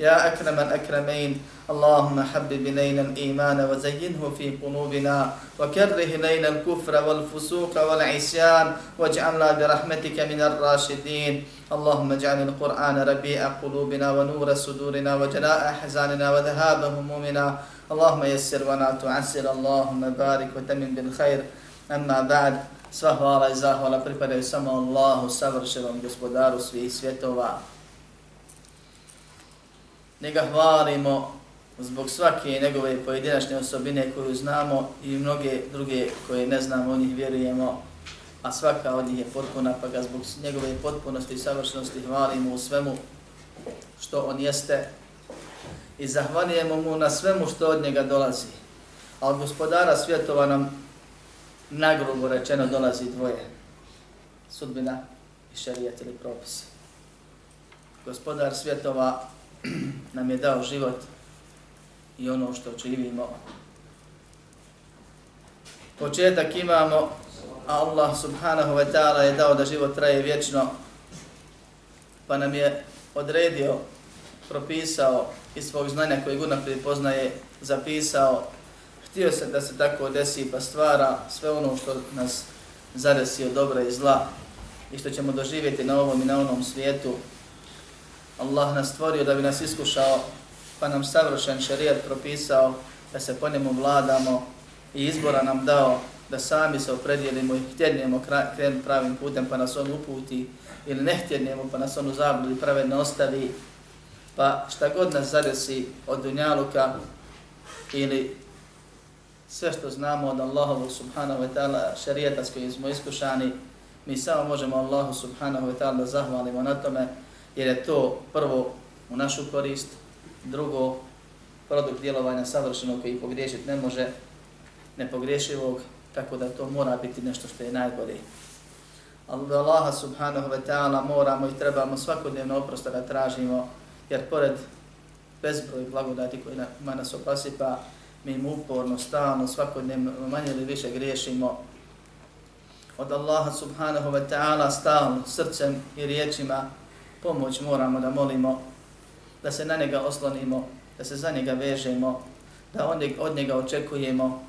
يا أكرم الأكرمين اللهم حبب إلينا الإيمان وزينه في قلوبنا وكره إلينا الكفر والفسوق والعصيان واجعلنا برحمتك من الراشدين. اللهم اجعل القرآن ربيع قلوبنا ونور صدورنا وجلاء أحزاننا وذهاب همومنا. اللهم يسر ولا تعسر اللهم بارك وتمن بالخير. أما بعد Sva hvala i zahvala pripadaju samo Allahu, savršenom gospodaru svih svjetova. Njega hvalimo zbog svake njegove pojedinačne osobine koju znamo i mnoge druge koje ne znamo, o njih vjerujemo, a svaka od njih je potpuna, pa ga zbog njegove potpunosti i savršenosti hvalimo u svemu što on jeste i zahvalijemo mu na svemu što od njega dolazi. A od gospodara svjetova nam nagrubo rečeno dolazi dvoje. Sudbina i šarijet ili propis. Gospodar svjetova nam je dao život i ono što živimo. Početak imamo, a Allah subhanahu wa ta'ala je dao da život traje vječno, pa nam je odredio, propisao iz svog znanja koje guna poznaje, zapisao htio se da se tako desi pa stvara sve ono što nas zadesi od dobra i zla i što ćemo doživjeti na ovom i na onom svijetu. Allah nas stvorio da bi nas iskušao pa nam savršen šarijat propisao da se po njemu vladamo i izbora nam dao da sami se opredijelimo i htjednijemo kren pravim putem pa nas on uputi ili ne htjednemo pa nas on u zabludi pravedno ostavi. Pa šta god nas zadesi od dunjaluka ili sve što znamo od Allahovu subhanahu wa ta'ala šarijeta s kojim smo iskušani, mi samo možemo Allahu subhanahu wa ta'ala da zahvalimo na tome, jer je to prvo u našu korist, drugo produkt djelovanja savršenog koji pogriješiti ne može, nepogriješivog, tako da to mora biti nešto što je najbolje. Allaha subhanahu wa ta'ala moramo i trebamo svakodnevno oprosta da tražimo, jer pored bezbroj blagodati koji nas opasipa, mi mu uporno, stalno, svakodnevno, manje ili više griješimo. Od Allaha subhanahu wa ta'ala stalno, srcem i riječima pomoć moramo da molimo, da se na njega oslonimo, da se za njega vežemo, da od njega očekujemo,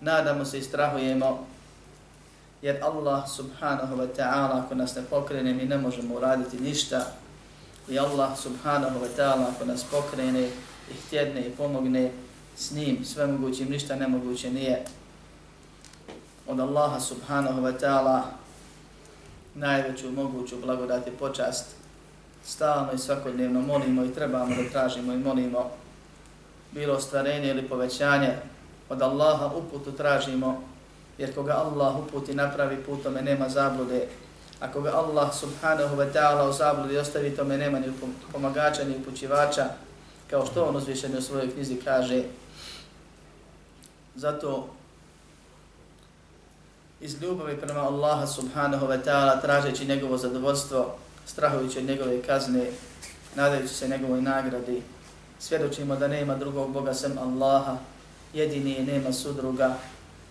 nadamo se i strahujemo, jer Allah subhanahu wa ta'ala ako nas ne pokrene mi ne možemo uraditi ništa. I Allah subhanahu wa ta'ala ako nas pokrene i htjedne i pomogne s njim sve mogućim, ništa nemoguće nije. Od Allaha subhanahu wa ta'ala najveću moguću i počast. Stalno i svakodnevno molimo i trebamo da tražimo i molimo bilo stvarenje ili povećanje. Od Allaha uputu tražimo jer koga Allah uputi napravi putome nema zablude. A koga Allah subhanahu wa ta'ala u zabludi ostavi tome nema ni pomagača ni upućivača kao što on uzvišenje u svojoj knjizi kaže. Zato iz ljubavi prema Allaha subhanahu wa ta'ala tražeći njegovo zadovoljstvo, strahujući od njegove kazne, nadajući se njegovoj nagradi, svjedočimo da nema drugog Boga sem Allaha, jedini je, nema sudruga,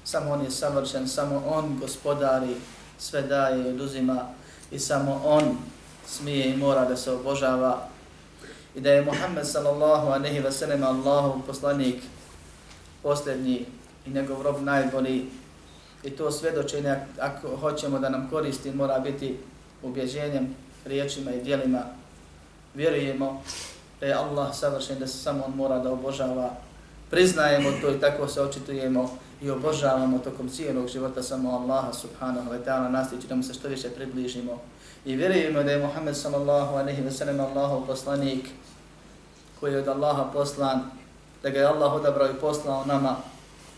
samo On je savršen, samo On gospodari, sve daje i oduzima i samo On smije i mora da se obožava i da je Muhammed sallallahu aleyhi ve sellem Allahov poslanik posljednji i njegov rob najbolji. I to svedočenje, ako hoćemo da nam koristi, mora biti ubježenjem, riječima i dijelima. Vjerujemo da je Allah savršen, da se samo on mora da obožava priznajemo to i tako se očitujemo i obožavamo tokom cijelog života samo Allaha subhanahu wa ta'ala nastići da mu se što više približimo. I vjerujemo da je Muhammed sallallahu alaihi wa sallam Allahov poslanik koji je od Allaha poslan, da ga je Allah odabrao i poslao nama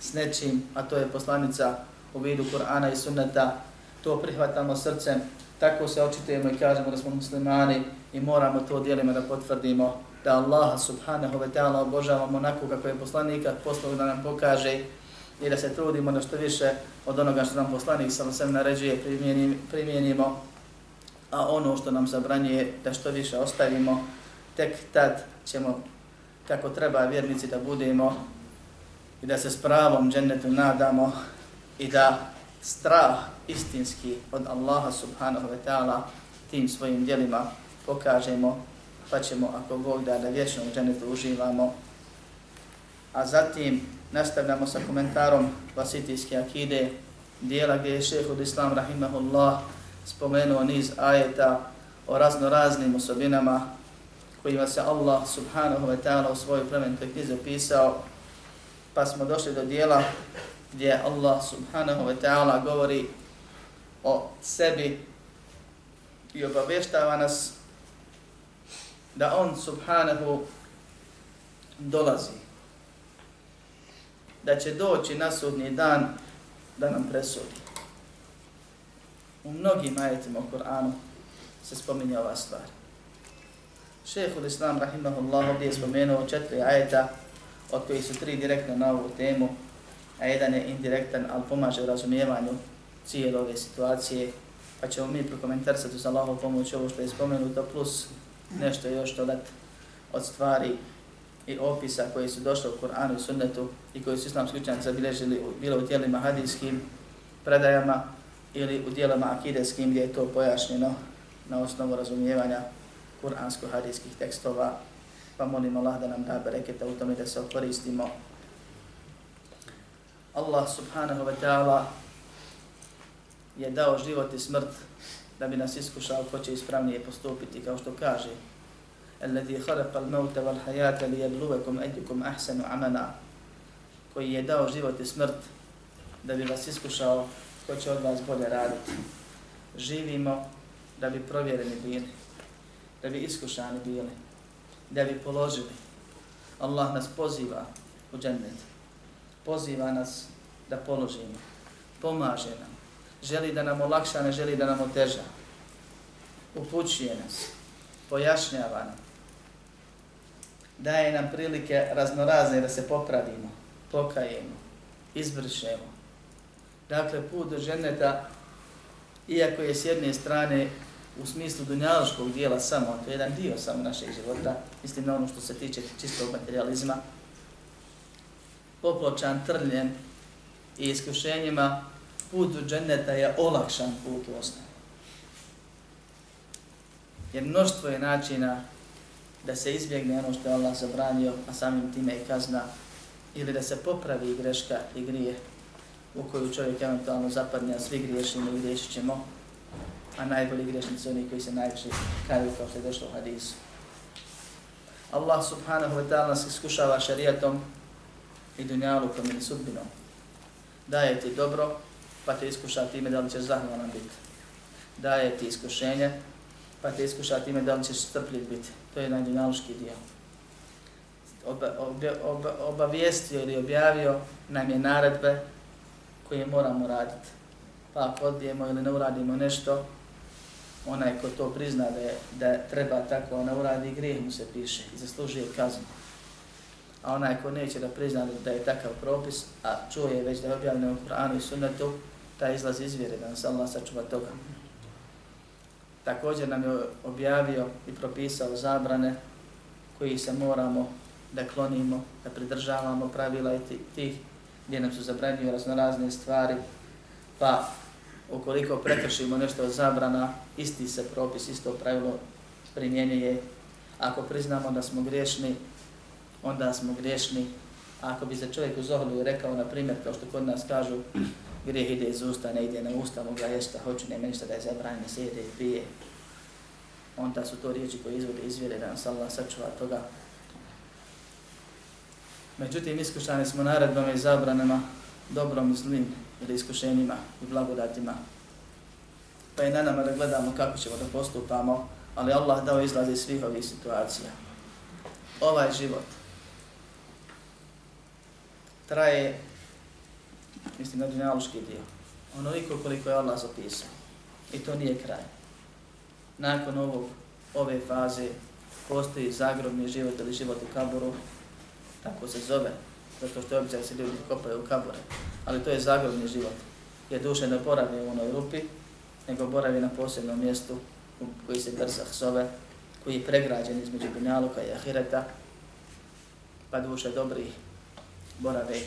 s nečim, a to je poslanica u vidu Kur'ana i sunneta, to prihvatamo srcem, tako se očitujemo i kažemo da smo muslimani i moramo to dijelima da potvrdimo da Allaha subhanahu wa ta'ala obožavamo onako kako je poslanika poslao da nam pokaže i da se trudimo da što više od onoga što nam poslanik sam sve naređuje primjenimo, a ono što nam zabranjuje da što više ostavimo, tek tad ćemo kako treba vjernici da budemo i da se s pravom džennetu nadamo i da strah istinski od Allaha subhanahu wa ta'ala tim svojim dijelima pokažemo, pa ćemo, ako Bog da, da vječno u džennetu uživamo. A zatim nastavljamo sa komentarom Vasitijske akide, dijela gdje je šehud Islam rahimahullah spomenuo niz ajeta o razno raznim osobinama kojima se Allah subhanahu wa ta'ala u svojoj plemenitoj knjizi opisao, pa smo došli do dijela gdje Allah subhanahu wa ta'ala govori o sebi i obavještava nas da on subhanahu dolazi. Da će doći na sudnji dan da nam presudi. U mnogim ajetima u Koranu se spominje ova stvar. Šehhul Islam rahimahullah ovdje je spomenuo četiri ajeta od kojih su tri direktno na ovu temu, a jedan je indirektan, ali pomaže u razumijevanju cijele ove situacije, pa ćemo mi prokomentarsati uz Allahov pomoć ovo što je spomenuto, plus nešto još dodat od stvari i opisa koji su došli u Kur'anu i Sunnetu i koji su islamski učenjaci zabilježili bilo u tijelima hadijskim predajama ili u dijelama akideskim gdje je to pojašnjeno na osnovu razumijevanja kuransko-hadijskih tekstova, pa molim Allah da nam da bereketa u tome da se okoristimo. Allah subhanahu wa ta'ala je dao život i smrt da bi nas iskušao ko će ispravnije postupiti, kao što kaže الذي خلق الموت والحياة ليبلوكم أيكم أحسن عملا koji je dao život i smrt da bi vas iskušao ko će od vas bolje raditi. Živimo da bi provjereni bili, da bi iskušani bili, da bi položili. Allah nas poziva u džennet. Poziva nas da položimo. Pomaže nam. Želi da nam olakša, ne želi da nam oteža. Upućuje nas. Pojašnjava nam. Daje nam prilike raznorazne da se popravimo, pokajemo, izbršemo. Dakle, put do ženeta, iako je s jedne strane u smislu dunjaloškog dijela samo, to je jedan dio samo našeg života, mislim na ono što se tiče čistog materializma, popločan, trljen i iskušenjima, put do dženeta je olakšan put u osnovu. Jer mnoštvo je načina da se izbjegne ono što je Allah zabranio, a samim time i kazna, ili da se popravi greška i grije u koju čovjek eventualno zapadne, a svi griješimo i griješit ćemo, a najbolji griješnici oni koji se najviše kaju kao što je došlo u hadisu. Allah subhanahu wa ta'ala nas iskušava šarijatom i dunjalukom ili sudbinom. Daje ti dobro, pa te iskuša time da li ćeš zahvalan biti. Daje ti iskušenje, pa te iskuša time da li ćeš strpljiv biti. To je jedan dunjaluški dio. Oba, oba, oba, obavijestio ili objavio nam je naredbe koje moramo raditi. Pa ako odbijemo ili ne uradimo nešto, onaj ko to prizna da, je, da treba tako ne uradi, grijeh mu se piše i zaslužuje kaznu. A onaj ko neće da prizna da je takav propis, a čuje već da je objavljeno u Kur'anu i Sunnetu, taj izlaz iz vjere, da nas Allah sačuva toga. Također nam je objavio i propisao zabrane koji se moramo da klonimo, da pridržavamo pravila i tih gdje nam su zabranio raznorazne stvari, pa ukoliko prekršimo nešto od zabrana, isti se propis, isto pravilo primjenjuje. Ako priznamo da smo griješni, onda smo grešni. A ako bi se čovjek u zohlu rekao, na primjer, kao što kod nas kažu, grijeh ide iz usta, ne ide na usta, mogu ja šta hoću, nema ništa da je zabranjeno, sjede i pije. Onda su to riječi koje izvode izvjere da nas Allah sačuva toga. Međutim, iskušani smo naredbama i zabranama, dobrom i zlim, ili iskušenjima i blagodatima. Pa je na nama da gledamo kako ćemo da postupamo, ali Allah dao izlazi svih ovih situacija. Ovaj život traje, mislim, na dunjaluški dio, onoliko koliko je Allah zapisao. I to nije kraj. Nakon ovog, ove faze postoji zagrobni život ili život u kaburu, tako se zove, zato što običaj se ljudi kopaju u kabure, ali to je zagrobni život, jer duše ne boravi u onoj rupi, nego boravi na posebnom mjestu koji se Brzah zove, koji je pregrađen između Dunjaluka i Ahireta, pa duše dobri borave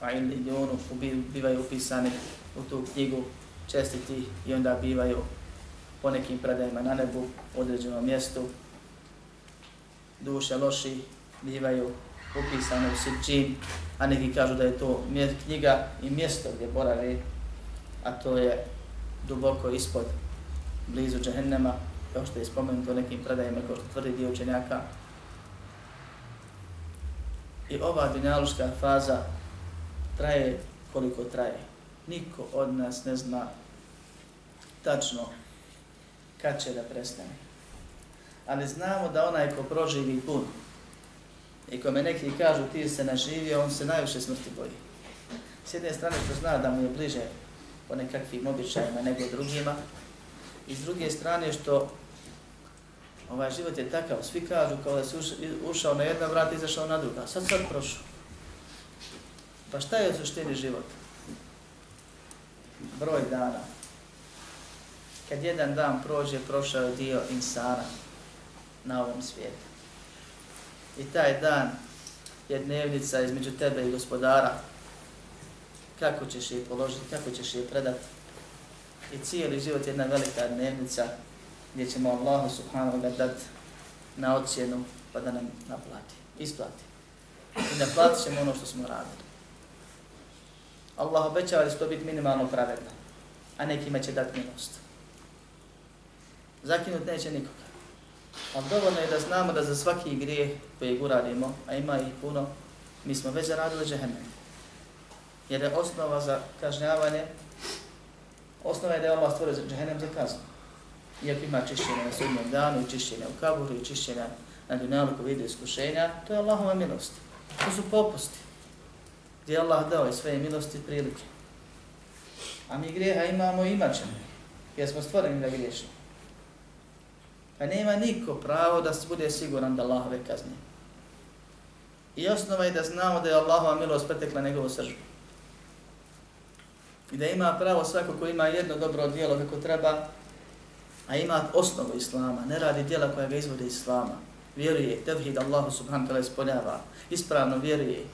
a ili ljonu bivaju upisani u tu knjigu čestiti i onda bivaju po nekim predajima na nebu u određenom mjestu. Duše loši bivaju upisane u Sitčin, a neki kažu da je to knjiga i mjesto gdje borave, a to je duboko ispod, blizu Džehennema, kao što je spomenuto nekim predajima, kao što tvrdi dio učenjaka. I ova dunjaluška faza traje koliko traje. Niko od nas ne zna tačno kad će da prestane. Ali znamo da onaj ko proživi pun i kome neki kažu ti se naživio, on se najviše smrti boji. S jedne strane što zna da mu je bliže po nekakvim običajima nego drugima, i s druge strane što ovaj život je takav, svi kažu kao da si ušao na jedna vrata i izašao na druga, sad sad prošao. Pa šta je suštini život? Broj dana. Kad jedan dan prođe, prošao je dio insana na ovom svijetu. I taj dan je dnevnica između tebe i gospodara. Kako ćeš je položiti, kako ćeš je predati. I cijeli život je jedna velika dnevnica gdje ćemo Allahu subhanahu wa dati na ocjenu pa da nam naplati, isplati. I naplatit ćemo ono što smo radili. Allah obećava da će to biti minimalno pravedno, a nekima će dati milost. Zakinut neće nikoga. Ali dovoljno je da znamo da za svaki grijeh koji uradimo, a ima ih puno, mi smo već zaradili džehennem. Jer je osnova za kažnjavanje, osnova je da je Allah stvorio džehennem za kaznu. Iako ima čišćenje na sudnjem danu, i čišćenje u kaburu, i čišćenje na dunjalu koji vidi iskušenja, to je Allahova milost. To su popusti gdje Allah dao i svoje milosti prilike. A mi grijeha imamo i imat ćemo, jer smo stvoreni da griješimo. Pa nema niko pravo da se bude siguran da Allahove kazne. I osnova je da znamo da je Allahova milost pretekla njegovu sržbu. I da ima pravo svako ko ima jedno dobro dijelo kako treba, a ima osnovu Islama, ne radi dijela koja ga izvode Islama, vjeruje, tevhid Allahu subhanahu wa ta'ala ispoljava, ispravno vjeruje,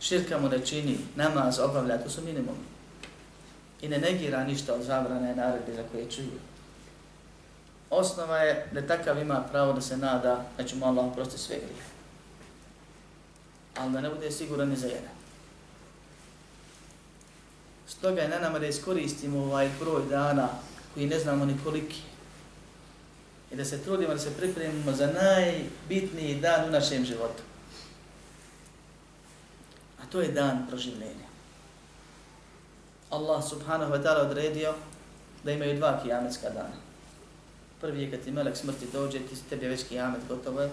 širka mu ne čini, namaz obavlja, to su minimumi. I ne negira ništa od zabrane naredbe za koje čuju. Osnova je da takav ima pravo da se nada da će mu Allah oprosti sve grije. Ali da ne bude siguran ni za jedan. Stoga je na nama da iskoristimo ovaj broj dana koji ne znamo ni koliki. I da se trudimo da se pripremimo za najbitniji dan u našem životu A to je dan proživljenja. Allah subhanahu wa ta'ala odredio da imaju dva kijametska dana. Prvi je kad ti melek smrti dođe, ti tebi je već kijamet gotovo je.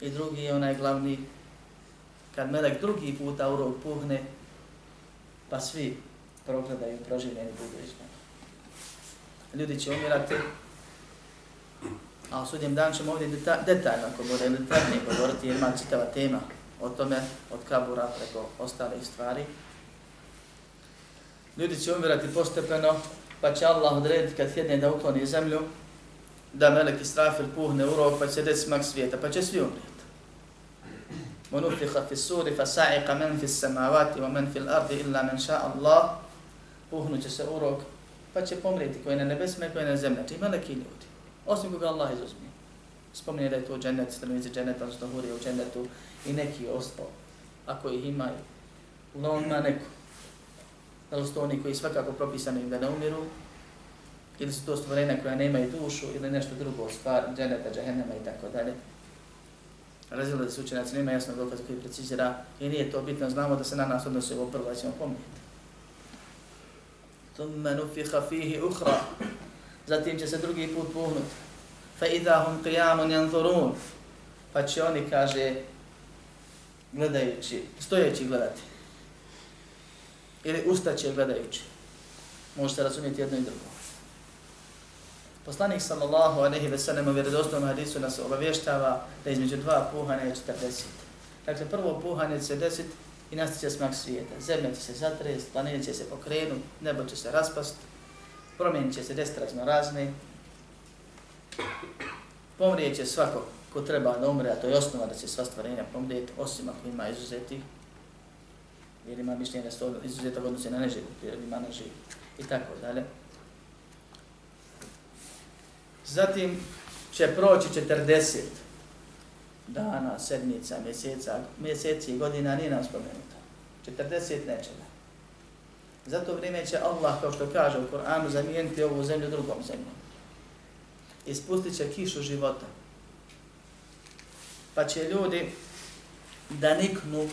I drugi je onaj glavni, kad melek drugi puta u rog puhne, pa svi progledaju proživljeni budu. Ljudi će umirati, a u sudnjem dan ćemo ovdje detaljno, ako bude detaljnije govoriti, jer ima čitava tema o tome od kabura preko ostalih stvari. Ljudi će umirati postepeno, pa će Allah odrediti kad sjedne da ukloni zemlju, da melek Israfil puhne u rok, pa će deti smak svijeta, pa će svi umrijeti. Monufiha fi suri, fa sa'iqa men fi samavati, wa men fi l'ardi, illa men ša Allah, puhnuće se u rok, pa će pomrijeti koji na nebesima i koji na zemlji, znači, či meleki ljudi, osim koga Allah izuzmi. Spomni da je to džennet, stranici dženneta, što hurije u džennetu, i neki ostao, ako ih imaju. Uglavnom ima neko. Da li su to oni koji svakako propisani da ne umiru, ili su to stvorene koja nemaju dušu, ili nešto drugo, stvar, dženeta, džehennema i tako dalje. Razili se učenjaci, nema jasno dokaz koji precizira i nije to bitno, znamo da se na nas odnosi ovo prvo, da ćemo pomijeti. Thumme nufiha fihi uhra, zatim će se drugi put puhnuti. Fa idahum qiyamun yanzurun, pa će oni, kaže, gledajući, stojeći gledati. Ili ustaće gledajući. Možete razumjeti jedno i drugo. Poslanik sallallahu alejhi ve sellem u vjerodostojnom hadisu nas obavještava da između dva puhanja je 40. Dakle, prvo puhanje će se desiti i nastaće smak svijeta. Zemlja će se zatresti, planet će se pokrenuti, nebo će se raspasti, promjenit će se desiti razno razne. Pomrijet će svako ko treba da umre, a to je osnova da će sva stvarenja pomrijeti, osim ako ima izuzeti. Jer ima mišljenje da se izuzetak odnose na neživu, jer ima na. I tako dalje. Zatim će proći 40 dana, sedmica, mjeseca, mjeseci i godina nije nam spomenuto. 40 nečega. Zato vrijeme će Allah, kao što kaže u Koranu, zamijeniti ovu zemlju drugom zemljom. Ispustit će kišu života. Pa će ljudi da niknu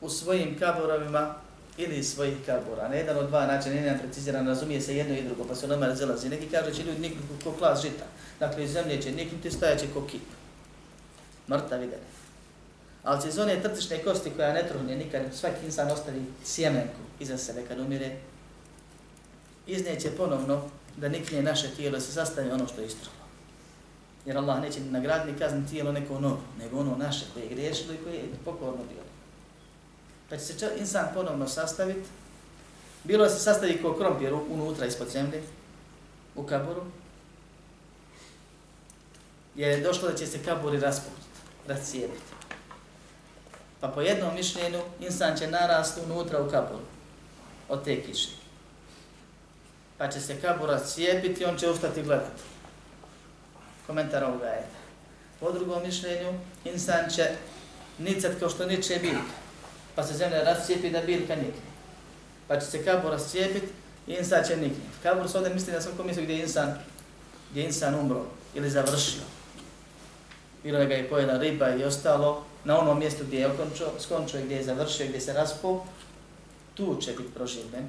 u svojim kaborovima ili svojih kabura. Na jedan od dva načina, jedan preciziran, razumije se jedno i drugo, pa se nama razilazi. Neki kažu će ljudi niknuti ko klas žita. Dakle, iz zemlje će niknuti, stajaće ko kip. Mrtav ide. Ali će iz one trcišne kosti koja ne truhne nikad, svaki insan ostavi sjemenku iza sebe kad umire, izneće ponovno da nikne naše tijelo se sastavi ono što je istruhlo. Jer Allah neće ni nagradni kazni tijelo neko novo, nego ono naše koje je griješilo i koje je pokorno bilo pa će se insan ponovno sastaviti, bilo se sastavi kao krompir unutra ispod zemlje, u kaburu, je došlo da će se kaburi raspustiti, razcijepiti. Pa po jednom mišljenju, insan će narasti unutra u kaburu, od te kiše. Pa će se kabur i on će ustati gledati. Komentar ovoga je. Po drugom mišljenju, insan će nicat kao što niče biljka pa se zemlja rascijepi da biljka nikne. Pa će se kabur rascijepiti i insan će nikne. Kabur se ovdje misli na svakom mjestu gdje je insan, gdje je insan umro ili završio. Bilo je ga i pojela riba i ostalo, na onom mjestu gdje je okončio, skončio gdje je završio, gdje se raspo, tu će biti proživljen,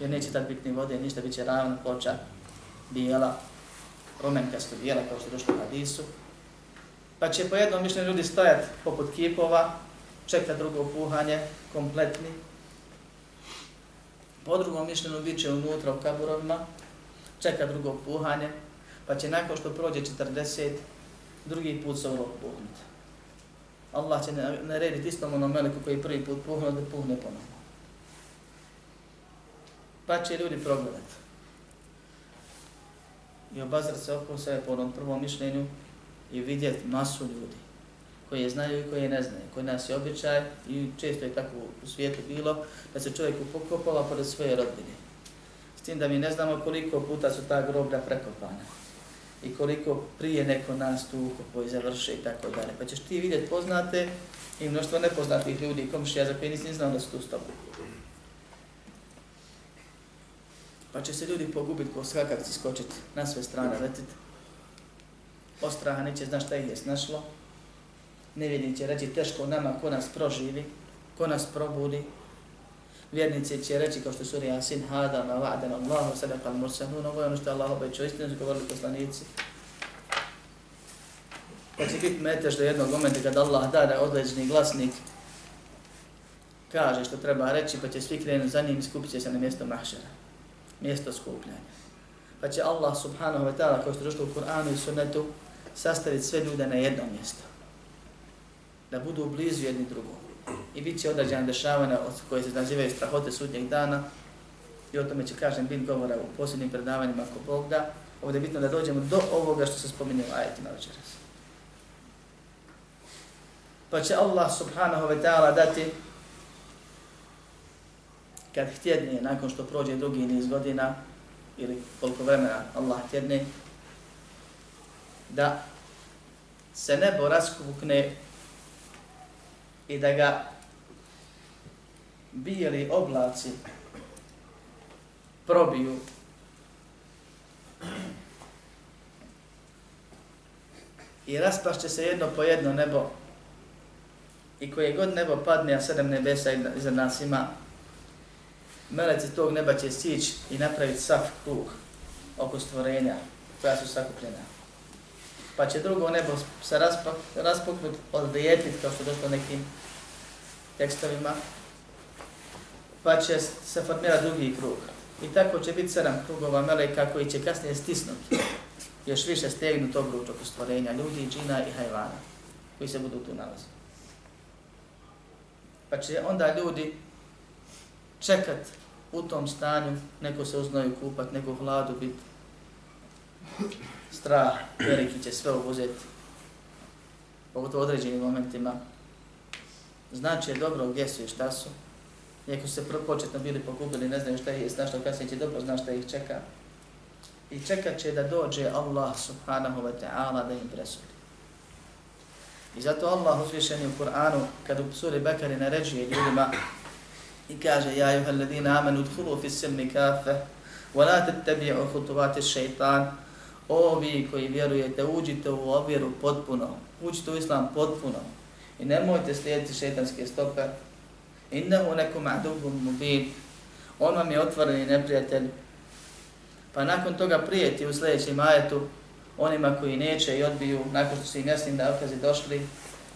jer neće tad biti ni vode, ništa, bit će ravna ploča, bijela, rumenkasto bijela, kao što je došlo u hadisu. Pa će po jednom mišljenju ljudi stojati poput kipova, čeka drugo puhanje, kompletni. Po drugom mišljenju bit će unutra u kaburovima, čeka drugo puhanje, pa će nakon što prođe 40, drugi put se ulog puhnuti. Allah će narediti istom onom meleku koji prvi put puhne da puhne ponovno. Pa će ljudi progledati. I obazrat se oko sebe po onom prvom mišljenju i vidjeti masu ljudi koje znaju i koje ne znaju, koji nas je običaj i često je tako u svijetu bilo, da se čovjek upokopala pored svoje rodbine. S tim da mi ne znamo koliko puta su ta groblja prekopana i koliko prije neko nas tu ukopo i završe i tako dalje. Pa ćeš ti vidjeti poznate i mnoštvo nepoznatih ljudi i komšija za koje nisi znao da su tu s tobom. Pa će se ljudi pogubiti ko skakavci skočiti na sve strane letiti. Ostraha neće znaš šta ih je snašlo, nevjernici će reći teško nama ko nas proživi, ko nas probudi. Vjernici će reći kao što su Yasin hada ma va'dan Allahu sadaqa al-mursalun, ovo je ono što Allah obećao, istinu su govorili poslanici. Pa će biti metež do jednog momenta kada Allah da da određeni glasnik kaže što treba reći, pa će svi krenuti za njim i skupit će se na mjesto mahšera, mjesto skupljanja. Pa će Allah subhanahu wa ta'ala, kao što je došlo u Kur'anu i sunnetu, sastaviti sve ljude na jedno mjesto da budu blizu jedni drugom. I bit će određena dešavanja koje se nazivaju strahote sudnjeg dana i o tome će kažem biti govora u posljednim predavanjima ako Bog da. Ovdje je bitno da dođemo do ovoga što se spominje u ajetima večeras. Pa će Allah subhanahu wa ta'ala dati kad htjedne, nakon što prođe drugi niz godina, ili koliko vremena Allah htjedne, da se nebo raskukne i da ga bijeli oblaci probiju i raspašće se jedno po jedno nebo i koje god nebo padne, a sedam nebesa iza nas ima, meleci tog neba će sići i napraviti sav krug oko stvorenja koja su sakupljena. Pa će drugo nebo se raspuknuti, odlijepiti, kao što došlo nekim tekstovima, pa će se formirati drugi krug. I tako će biti sedam krugova meleka koji će kasnije stisnuti, još više stegnu tog ruč oko stvorenja, ljudi, džina i hajvana, koji se budu tu nalaziti. Pa će onda ljudi čekat u tom stanju, neko se uznaju kupat, neko hladu biti, strah veliki će sve obuzeti, pogotovo u određenim momentima. Znači je dobro gdje su i šta su. Iako su se početno bili pogubili, ne znaju šta je, znaš što kasnije će dobro, znaš šta ih čeka. I čekat će da dođe Allah subhanahu wa ta'ala da im presudi. I zato Allah uzvišeni u Kur'anu, kad u suri Bekari naređuje ljudima i kaže Ja juha alladina amanu dhulu fi silmi kafe, wa la tattabi'u khutuvati shaytan ovi koji vjerujete, uđite u ovjeru potpuno, uđite u islam potpuno i nemojte slijediti šetanske stope. Innehu nekum adubum mubin, on vam je otvoreni neprijatelj. Pa nakon toga prijeti u sljedećem ajetu onima koji neće i odbiju, nakon što su im jasnim da došli,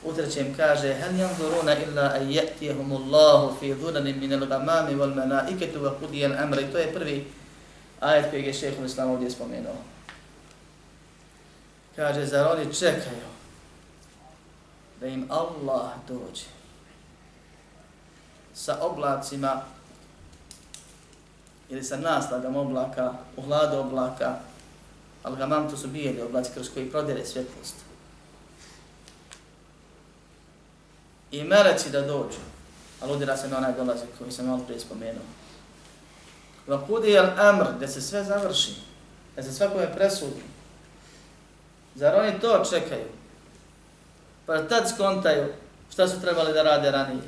u trećem kaže Hel yanzuruna illa an ya'tiyahum Allahu fi dhunanin min al-ghamami wal malaikatu wa qudiya al-amr. To je prvi ajet koji je Šejh Islam ovdje spomenuo. Kaže, zar oni čekaju da im Allah dođe sa oblacima ili sa naslagom oblaka, u hladu oblaka, ali ga mam to su bijeli oblaci kroz koji prodire svjetlost. I meleci da dođu, ali udira se na onaj dolaze koji sam malo prije spomenuo. Vakudi je amr, da se sve završi, da se svakome presudi, Zar oni to čekaju? Pa tad skontaju šta su trebali da rade ranije.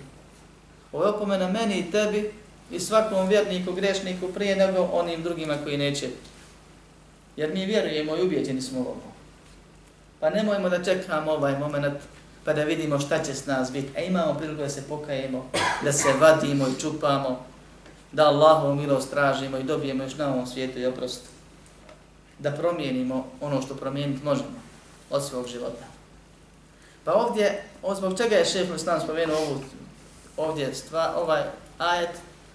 Ovo je opomena meni i tebi i svakom vjerniku, grešniku prije nego onim drugima koji neće. Jer mi vjerujemo i ubijeđeni smo ovo. Pa nemojmo da čekamo ovaj moment pa da vidimo šta će s nas biti. E imamo priliku da se pokajemo, da se vadimo i čupamo, da Allahovu milost tražimo i dobijemo još na ovom svijetu i oprost. Da promijenimo ono što promijeniti možemo od svog života. Pa ovdje, zbog čega je šehr Islam spomenuo ovu, ovdje stva, ovaj ajet,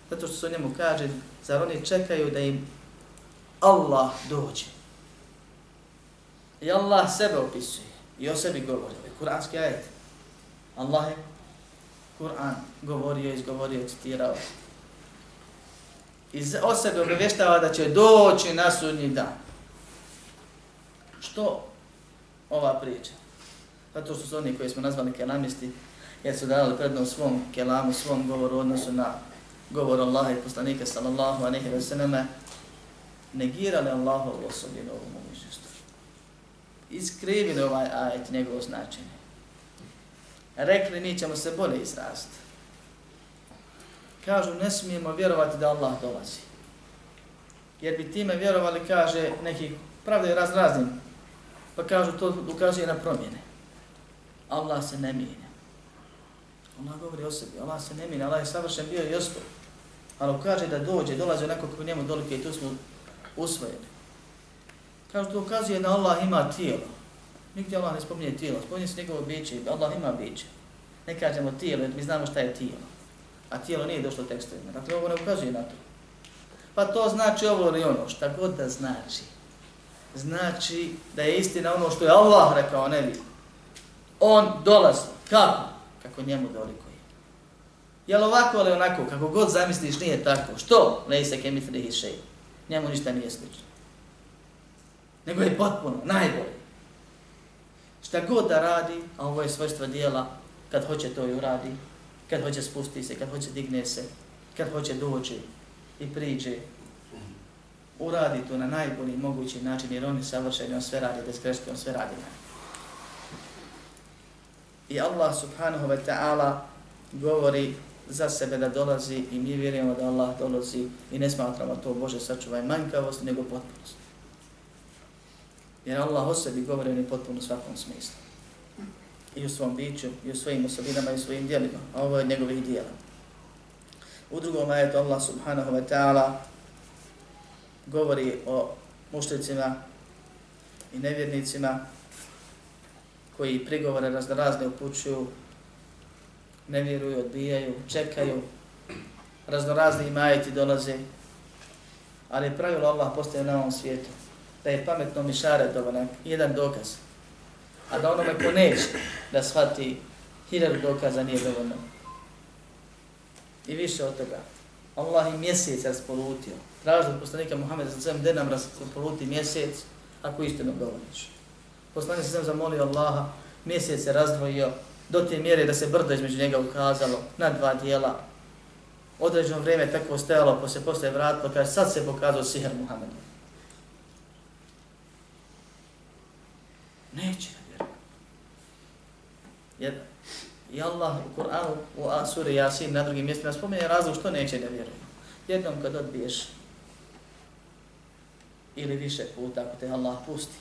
zato što se o njemu kaže, zar oni čekaju da im Allah dođe. I Allah sebe opisuje i o sebi govori. Ovo je kuranski ajet. Allah je Kur'an govorio, izgovorio, citirao. I o sebi obavještava da će doći na sudnji dan. Što ova priča. Zato što su oni koji smo nazvali kelamisti, jer su dali prednost svom kelamu, svom govoru odnosu na govor Allaha i poslanika sallallahu a ve veseneme, negirali Allahovu osobinu ovu mogućnosti. Iskrivili ovaj ajet njegovo značenje. Rekli mi ćemo se bolje izraziti. Kažu ne smijemo vjerovati da Allah dolazi. Jer bi time vjerovali, kaže, neki pravdaju raz raznim Pa kažu to ukazuje na promjene. Allah se ne mijenja. Allah govori o sebi, Allah se ne mijenja, Allah je savršen bio i ostao. Ali kaže da dođe, dolazi onako kako njemu dolike i tu smo usvojeni. Kažu to ukazuje da Allah ima tijelo. Nigdje Allah ne spominje tijelo, spominje se njegovo biće, Allah ima biće. Ne kažemo tijelo, jer mi znamo šta je tijelo. A tijelo nije došlo tekstovima. Dakle, ovo ne ukazuje na to. Pa to znači ovo ili ono, šta god da znači znači da je istina ono što je Allah rekao, ne vi. On dolazi. Kako? Kako njemu dolikuje. Jel ovako ili onako, kako god zamisliš, nije tako. Što? Ne se kemitri i šej. Njemu ništa nije slično. Nego je potpuno, najbolje. Šta god da radi, a ovo je svojstva dijela, kad hoće to i uradi, kad hoće spusti se, kad hoće digne se, kad hoće doći i priđe, uradi to na najbolji mogući način, jer oni savršeni, on sve radi bez greške, on sve radi na. I Allah subhanahu wa ta'ala govori za sebe da dolazi i mi vjerujemo da Allah dolazi i ne smatramo to Bože sačuvaj manjkavost, nego potpunost. Jer Allah o sebi govori u potpuno u svakom smislu. I u svom biću, i u svojim osobinama, i u svojim dijelima. A ovo je njegovih dijela. U drugom ajetu Allah subhanahu wa ta'ala govori o mušlicima i nevjernicima koji prigovore raznorazne upućuju, ne vjeruju, odbijaju, čekaju, raznorazni majeti dolaze, ali pravilo Allah postaje na ovom svijetu, da je pametno mišare dovoljno, jedan dokaz, a da onome ko neće da shvati hiljadu dokaza nije dovoljno. I više od toga, Allah i mjesec raspolutio, traži od poslanika Muhammeda sa svem, gdje nam raspoluti mjesec, ako istinu govoriš. Poslanik se zamolio Allaha, mjesec se razdvojio do te mjere da se brdo između njega ukazalo na dva dijela. Određeno vrijeme tako stajalo, pa se posle vratilo, kaže sad se pokazao sihr Muhammedu. Neće da vjeruje. Jer i Allah u Kur'anu, u Asuri Yasin, na drugim mjestima spomenje razlog što neće da vjeruje. Jednom kad odbiješ ili više puta, ako te Allah pusti,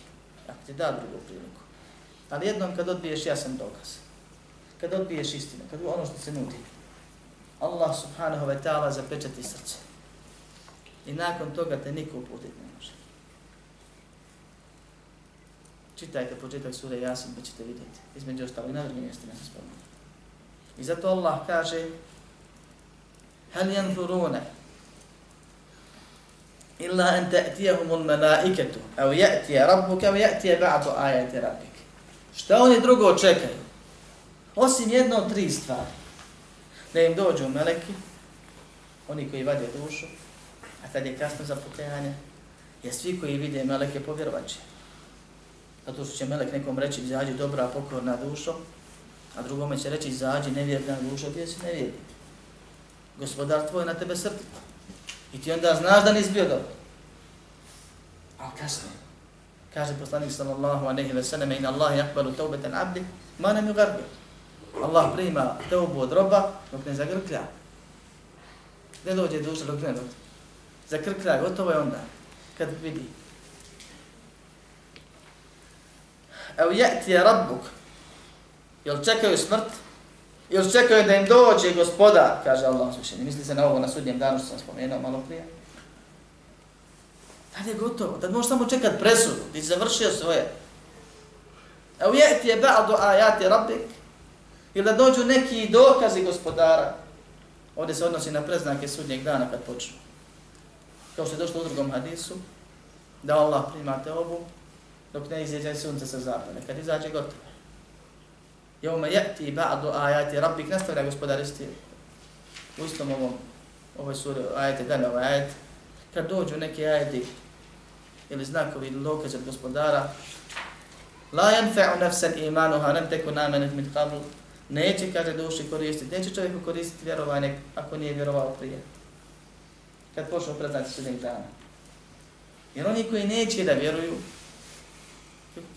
ako ti da drugu priliku. Ali jednom kad odbiješ jasan dokaz, kad odbiješ istinu, kad ono što se nudi, Allah subhanahu wa ta'ala zapečati srce. I nakon toga te niko uputiti ne može. Čitajte početak sure Jasin pa ćete vidjeti. Između ostalo i na drugim mjestima se spomenu. I zato Allah kaže Hal yanzuruna إلا أن تأتيهم الملائكة أو يأتي ربك أو يأتي بعض آيات ربك Šta oni drugo čekaju? Osim jedno od tri stvari. Da im dođu meleki, oni koji vade dušu, a tad je kasno za pokajanje, jer svi koji vide meleke povjerovat će. Zato što će melek nekom reći, izađi dobra, pokorna dušo, a drugome će reći, izađi nevjerna dušo, gdje si nevjerni. Gospodar tvoj na tebe srti. I ti onda znaš da nisi bio dobro. A kasno. Kaže poslanik sallallahu alejhi ve sellem in Allah yaqbalu tawbatan 'abdi ma lam yughargir. Allah prima teubu od roba dok ne zagrklja. Ne dođe duša dok ne dođe. Zakrklja, gotovo je onda kad vidi. Evo jeti rabbuk. Jel čekaju smrt? Jer čekaju da im dođe gospodar, kaže Allah uzvišeni. Misli se na ovo na sudnjem danu što sam spomenuo malo prije. Tad je gotovo, tad možeš samo čekat presudu, ti završio svoje. A ujeti je ba'du ajati rabbik, ili da dođu neki dokazi gospodara. Ovdje se odnosi na preznake sudnjeg dana kad počnu. Kao što je došlo u drugom hadisu, da Allah primate obu, dok ne izađe sunce sa zapada. Kad izađe gotovo. Jevme jeti ba'du ajati rabbik, nastavlja gospodar isti u istom ovom, ovoj suri, ajete, dalje ovaj ajet, kad dođu neki ajeti ili znakovi ili dokaze od gospodara, la yanfa'u nafsan imanuha lam takun amanat min qabl neće, kaže, duši koristiti. Neće čovjeku koristiti vjerovanje ako nije vjerovao prije. Kad počnu preznati sudnjeg dana. Jer oni koji neće da vjeruju,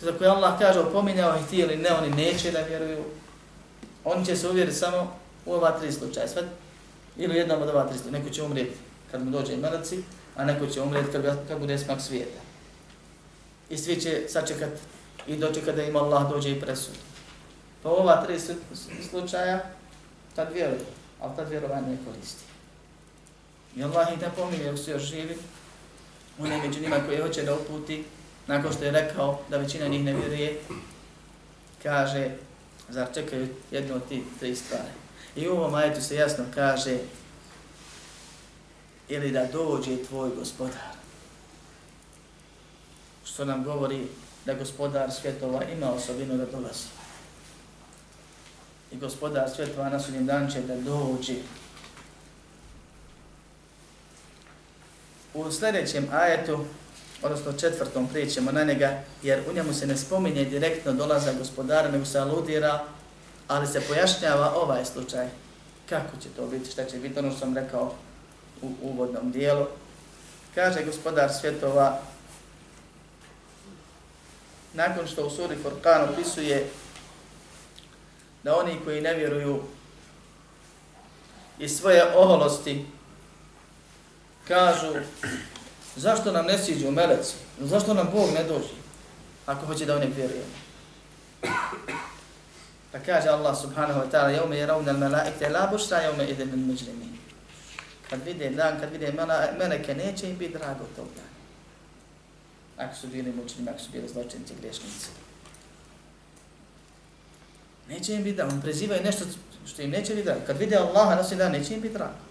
za koje Allah kaže, opominjao ih ti ili ne, oni neće da vjeruju, oni će se uvjeriti samo u ova tri slučaja. Sve, ili jednom od ova tri slučaja. Neko će umrijeti kad mu dođe meleci, a neko će umrijeti kad, kad bude smak svijeta. I svi će sačekat i dočekat da im Allah dođe i presud. Pa ova tri slučaja, tad vjeruju, ali tad vjerovanje ne koristi. I Allah ih ne pominje, ako su još živi, on je među njima koji hoće da uputi, nakon što je rekao da većina njih ne vjeruje, kaže, zar čekaju jednu od ti tri stvari. I u ovom ajetu se jasno kaže, ili da dođe tvoj gospodar. Što nam govori da gospodar svjetova ima osobinu da dolazi i gospodar svjetova na sudnjem dan će da dođe. U sljedećem ajetu, odnosno četvrtom prijećemo na njega, jer u njemu se ne spominje direktno dolaza gospodara, nego se aludira, ali se pojašnjava ovaj slučaj. Kako će to biti, šta će biti, ono što sam rekao u uvodnom dijelu. Kaže gospodar svjetova, nakon što u suri Furqan opisuje da oni koji ne vjeruju i svoje oholosti kažu zašto nam ne siđu meleci, zašto nam Bog ne dođe. ako hoće da u njeg vjerujemo. Pa kaže Allah subhanahu wa ta'ala, jevme je ravna malaikte, la bušra jevme ide min muđrimi. Kad vide dan, kad vide meleke, neće im biti drago tog dana. Ako su bili mučnimi, ako su bili zločinci, griješnici. Neće im biti drago. On prezivaju nešto što im neće biti drago. Kad vide Allaha na dan, neće im biti drago.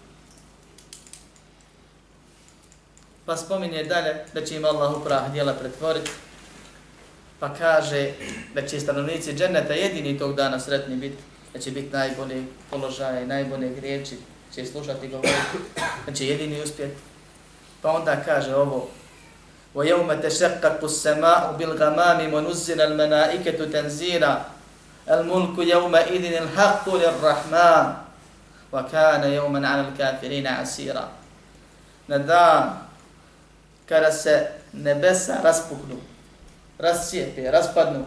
Pa spominje dalje da će im Allah uprah djela pretvoriti. Pa kaže da će stanovnici dženeta jedini tog dana sretni biti. Da će biti najbolji položaj, najbolje riječi, će slušati govoriti, da će jedini uspjeti. Pa onda kaže ovo, وَيَوْمَ تَشَقَّقُ السَّمَاءُ بِالْغَمَامِ وَنُزِّلَ الْمَنَائِكَةُ تَنْزِيرًا الْمُلْكُ يَوْمَ إِذِنِ الْحَقُّ لِلرَّحْمَانِ وَكَانَ يَوْمًا عَلَى الْكَافِرِينَ عَسِيرًا Na dan kada se nebesa raspuknu, rascijepe, raspadnu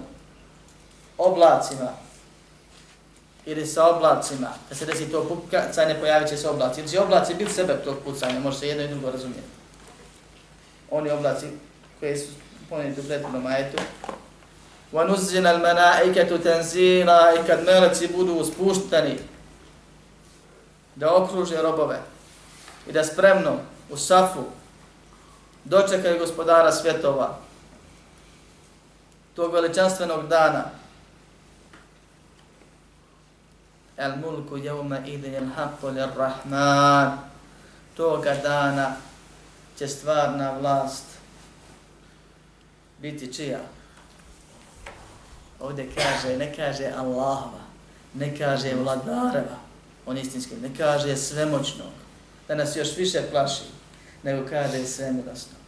oblacima ili sa oblacima, da se desi to pucanje, pojavit će se oblaci. Ili će oblaci biti sebe tog pucanja, može se jedno i drugo razumjeti. Oni oblaci koji su ponijeti u prethodnom ajetu. وَنُزِّنَ الْمَنَائِكَةُ تَنْزِينَا I kad meleci budu spuštani da okruže robove i da spremno u safu dočekaju gospodara svjetova tog veličanstvenog dana. El mulku jevme idin el haqqu lir rahman. Toga dana će stvarna vlast biti čija? Ovdje kaže ne kaže Allahova ne kaže vladareva on istinski ne kaže svemoćnog da nas još više plaši nego kaže svemilosnog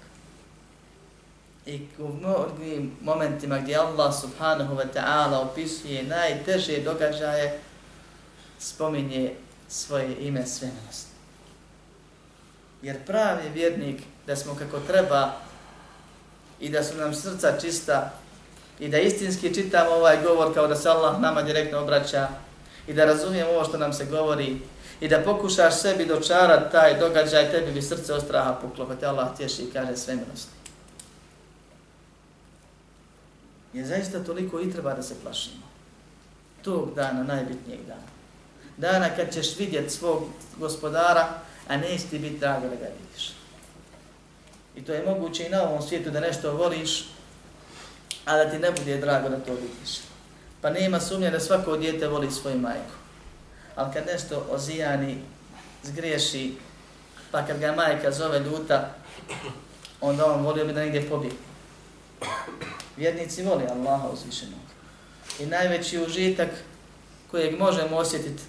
i u mnogim momentima gdje Allah subhanahu wa ta'ala opisuje najteže događaje spominje svoje ime svemenost. Jer pravi vjernik da smo kako treba i da su nam srca čista i da istinski čitamo ovaj govor kao da se Allah nama direktno obraća i da razumijemo ovo što nam se govori i da pokušaš sebi dočarati taj događaj, tebi bi srce od straha puklo, pa te Allah tješi i kaže svemilost. Je zaista toliko i treba da se plašimo. Tog dana, najbitnijeg dana dana kad ćeš vidjet svog gospodara, a ne ti biti drago da ga vidiš. I to je moguće i na ovom svijetu da nešto voliš, a da ti ne bude drago da to vidiš. Pa nema sumnje da svako dijete voli svoju majku. Ali kad nešto ozijani, zgriješi, pa kad ga majka zove ljuta, onda on volio bi da negdje pobije. Vjernici voli Allaha uzvišenog. I najveći užitak kojeg možemo osjetiti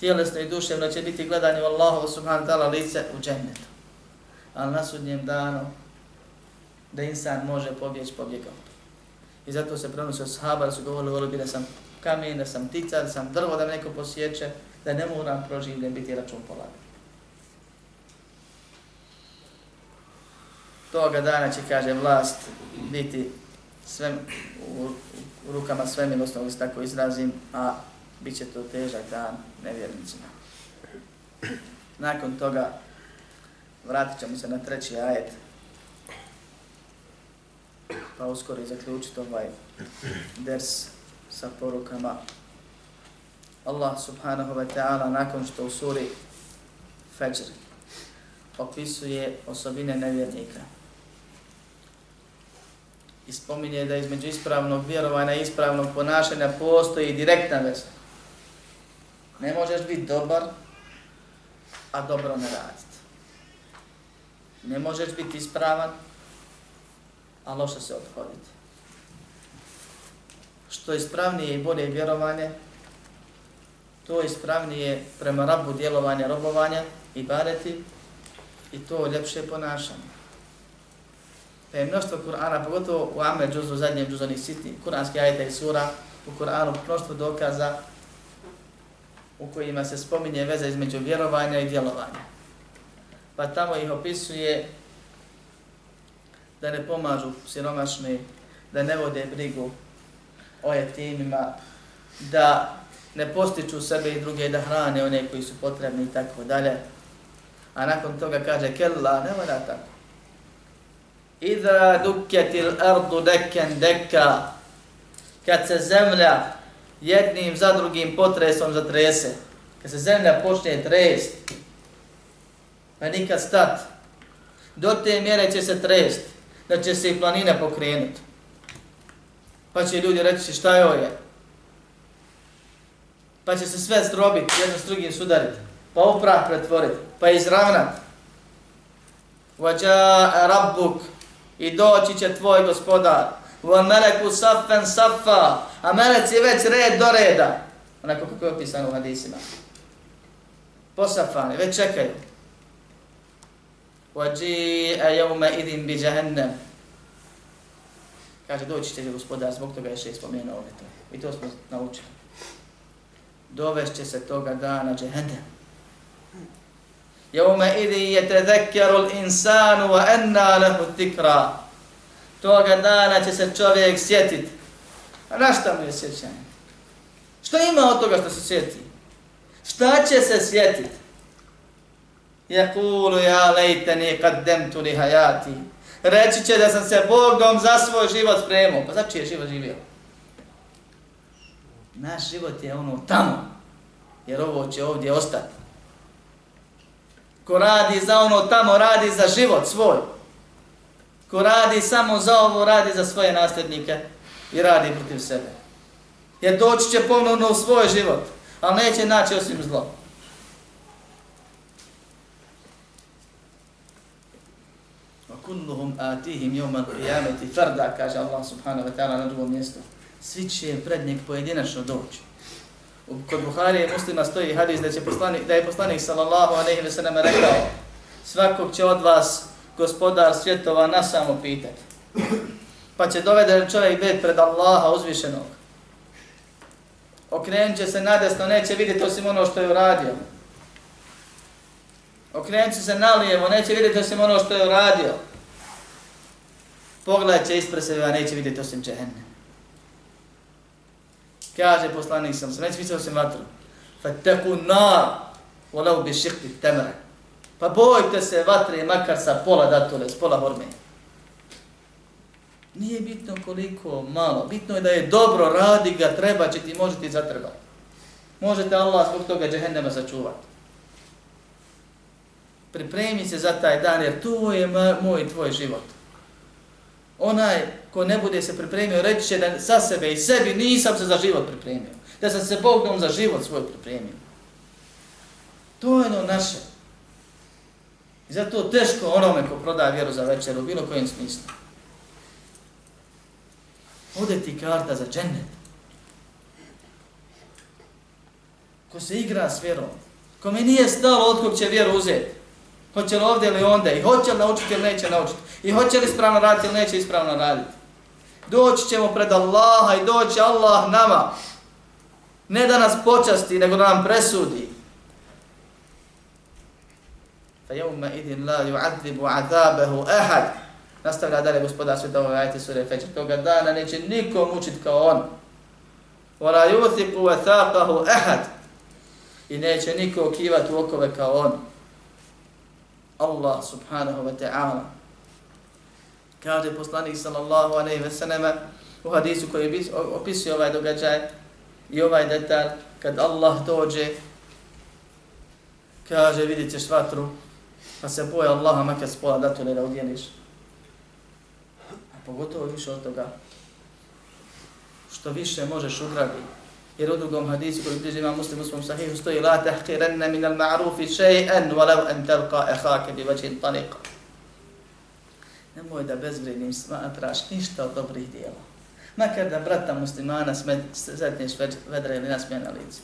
tjelesno i duševno će biti gledanje u Allahu subhanahu ta'ala lice u džennetu. Ali na sudnjem danu da insan može pobjeći pobjegao. I zato se prenosio sahaba da su govorili, volio bi da sam kamen, da sam tica, da sam drvo da me neko posjeće, da ne moram proživljen biti račun polagan. Toga dana će, kaže, vlast biti sve u, u rukama svemilostnog, tako izrazim, a bit će to težak dan nevjernicima. Nakon toga vratit ćemo se na treći ajet, pa uskoro i zaključiti ovaj ders sa porukama. Allah subhanahu wa ta'ala nakon što u suri Fajr opisuje osobine nevjernika i spominje da između ispravnog vjerovanja i ispravnog ponašanja postoji direktna veza. Ne možeš biti dobar, a dobro ne raditi. Ne možeš biti ispravan, a loše se odhoditi. Što ispravnije i bolje vjerovanje, to ispravnije prema rabu djelovanja, robovanja i bareti i to ljepše ponašanje. Pa je mnoštvo Kur'ana, pogotovo u Amel džuzu, zadnjem džuzu onih sitnih, kuranski ajeta i sura, u Kur'anu mnoštvo dokaza u kojima se spominje veza između vjerovanja i djelovanja. Pa tamo ih opisuje da ne pomažu siromašni, da ne vode brigu o jetimima, da ne postiču sebe i druge da hrane one koji su potrebni i tako dalje. A nakon toga kaže, kella, ne mora tako. Iza dukketil ardu dekken dekka. Kad se zemlja jednim za drugim potresom zatrese. Kad se zemlja počne trest. Pa nikad stat. Do te mjere će se trest. Da će se i planine pokrenuti. Pa će ljudi reći šta je ovo je. Pa će se sve zdrobiti, jedno s drugim sudariti. Pa uprah pretvoriti. Pa izravnati. Vađa rabbuk i doći će tvoj gospodar. Wa meleku saffen saffa, a je već red do reda. Onako kako je opisano u hadisima. Posafani, već čekaju. Vađi a jevme idim bi jahannam. Kaže, doći će gospodar, zbog toga je še spomenuo ovdje to. I to smo naučili. Dovešće se toga dana džahennem Jevme idi je te zekjaru insanu wa enna lehu tikra. Toga dana će se čovjek sjetit. A na šta mu je sjećanje? Što ima od toga što se sjeti? Šta će se sjetiti? Jakulu ja lejteni kad demtu li hajati. Reći će da sam se Bogom za svoj život spremao. Pa znači je život živio? Naš život je ono tamo. Jer ovo će ovdje ostati. Ko radi za ono tamo, radi za život svoj. Ko radi samo za ovo, radi za svoje nasljednike i radi protiv sebe. Jer doći će ponovno u svoj život, ali neće naći osim zlo. kulluhum atihim yawmal qiyamati farda kaže Allah subhanahu wa ta'ala na drugom mjestu svi će pred njeg pojedinačno doći kod Buharije i muslima stoji hadis da, će poslanik, da je poslanik sallallahu alaihi ve sallam rekao svakog će od vas gospodar svjetova na samo pitati. Pa će doveden čovjek bed pred Allaha uzvišenog. Okrenut će se nadesno, neće vidjeti osim ono što je uradio. Okrenut će se nalijevo, neće vidjeti osim ono što je uradio. Pogledat će ispred sebe, a neće vidjeti osim džehenne. Kaže poslanik sam, neće vidjeti osim vatru. Fateku nar, volau bi šikti temre. Pa bojte se vatre makar sa pola datule, s pola horme. Nije bitno koliko malo, bitno je da je dobro, radi ga, treba će ti, može ti zatrebati. Možete Allah zbog toga džehennema sačuvati. Pripremi se za taj dan, jer to je moj tvoj život. Onaj ko ne bude se pripremio, reći će da sa sebe i sebi nisam se za život pripremio. Da sam se Bogom za život svoj pripremio. To je ono naše. I zato teško onome ko prodaje vjeru za večer u bilo kojem smislu. Ode ti karta za džennet. Ko se igra s vjerom. kome nije stalo od kog će vjeru uzeti. Hoće li ovdje ili onda. I hoće li naučiti ili neće naučiti. I hoće li ispravno raditi ili neće ispravno raditi. Doći ćemo pred Allaha i doći Allah nama. Ne da nas počasti, nego da nam presudi. fa idin la yu'adhibu 'adhabahu ahad nastavlja dalje gospodar sveta ove ajte sure Fajr toga dana neće niko mučit kao on wala wa wathaqahu ahad i neće niko kivat u okove kao on Allah subhanahu wa ta'ala kaže poslanik sallallahu alaihi ve sellem u hadisu koji opisuje ovaj događaj i ovaj detalj kad Allah dođe kaže vidite ćeš vatru Pa se boje Allaha makar spola da to ne da udjeliš. A pogotovo više od toga što više možeš ugrabiti. Jer u drugom hadisu koji bliži ima muslim u svom sahihu stoji La tahkirenne min al ma'rufi še'en walau an telka ehake bi vađin tanika. Nemoj da bezvrednim smatraš ništa od dobrih dijela. Makar da brata muslimana sretniš vedre ili nasmije na licu.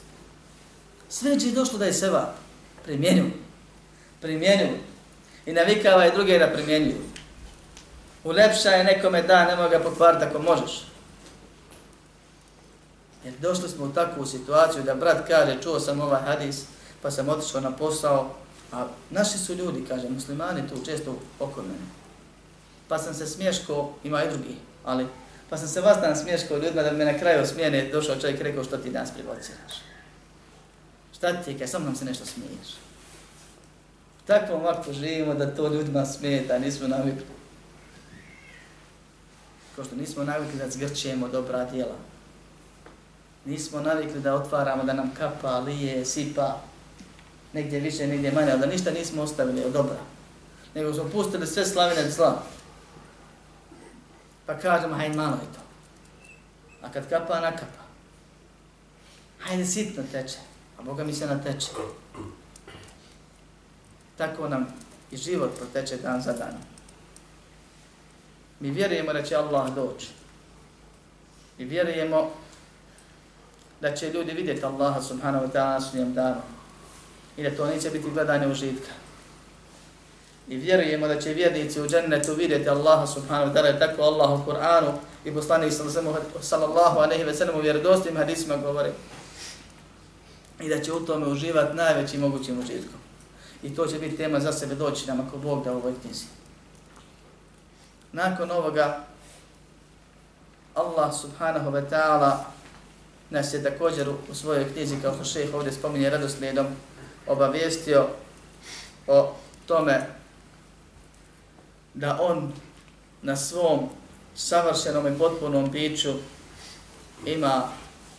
Sve je došlo da je seva primjenju primjenju i navikava i druge da primjenjuju. Ulepša je nekome da, nemoj ga pokvariti ako možeš. Jer došli smo u takvu situaciju da brat kaže, čuo sam ovaj hadis, pa sam otišao na posao, a naši su ljudi, kaže, muslimani tu često oko mene. Pa sam se smješko, ima i drugi, ali, pa sam se vas dan smješko ljudima da me na kraju smjene došao čovjek rekao što ti danas privociraš. Šta ti je, kaj sam nam se nešto smiješ takvom vaktu živimo da to ljudima smeta, nismo navikli. Kao što nismo navikli da zgrćemo dobra djela. Nismo navikli da otvaramo, da nam kapa, lije, sipa, negdje više, negdje manje, ali da ništa nismo ostavili od dobra. Nego smo pustili sve slavine zla. Pa kažemo, hajde malo je to. A kad kapa, nakapa. Hajde sitno teče, a Boga mi se nateče. Tako nam i život proteče dan za danom. Mi vjerujemo da će Allah doći. Mi vjerujemo da će ljudi vidjeti Allaha subhanahu wa ta'ala na sunnijem danu. I da to neće biti gledanje užitka. I vjerujemo da će vjernici u džennetu vidjeti Allaha subhanahu wa ta'ala. Tako Allah u Kur'anu i poslanik sallallahu aleyhi ve sellem u vjerodostim hadisima govori. I da će u tome uživati najvećim mogućim užitkom. I to će biti tema za sebe doći nam ako Bog da u ovoj knjizi. Nakon ovoga, Allah subhanahu wa ta'ala nas je također u svojoj knjizi, kao što šejh ovdje spominje radoslijedom, obavijestio o tome da on na svom savršenom i potpunom biću ima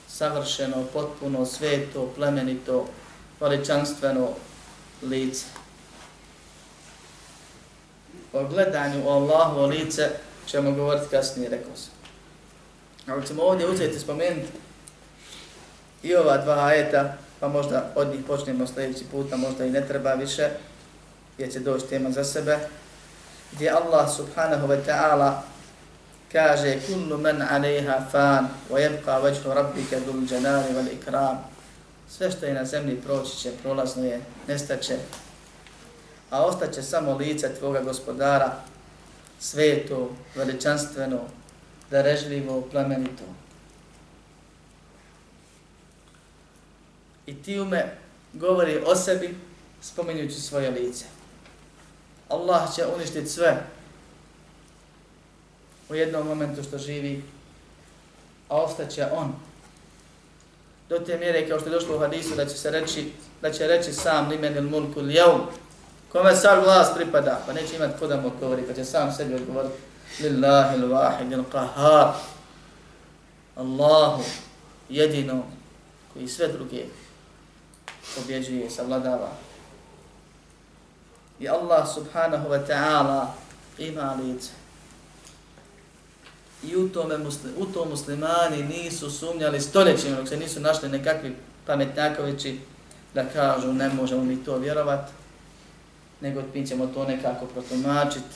savršeno, potpuno, sveto, plemenito, veličanstveno lice o gledanju o Allahovo lice ćemo govoriti kasnije, rekao sam. Ali ćemo ovdje uzeti spomenuti i ova dva ajeta, pa možda od njih počnemo sljedeći puta, možda i ne treba više, jer će doći tema za sebe, gdje Allah subhanahu wa ta'ala kaže kullu man alejha fan wa yabqa wajhu rabbika dhul jalali wal ikram sve što je na zemlji proći će prolazno je nestaće a ostaće samo lice tvoga gospodara, sveto, veličanstveno, darežljivo, plemenito. I time govori o sebi spominjući svoje lice. Allah će uništiti sve u jednom momentu što živi, a ostaće on. Do te mjere kao što je došlo u hadisu da će se reći, da će reći sam limen il mulku lijevum, Kome sad vlast pripada, pa neće imati ko da mu odgovori, pa će sam sebi odgovoriti. Lillahi l-wahid il-qahar. Allahu jedino koji sve druge pobjeđuje, savladava. I Allah subhanahu wa ta'ala ima lice. I u, tome muslim, u to muslimani nisu sumnjali stoljećima, dok se nisu našli nekakvi pametnjakovići da kažu ne možemo mi to vjerovati nego mi ćemo to nekako protumačiti.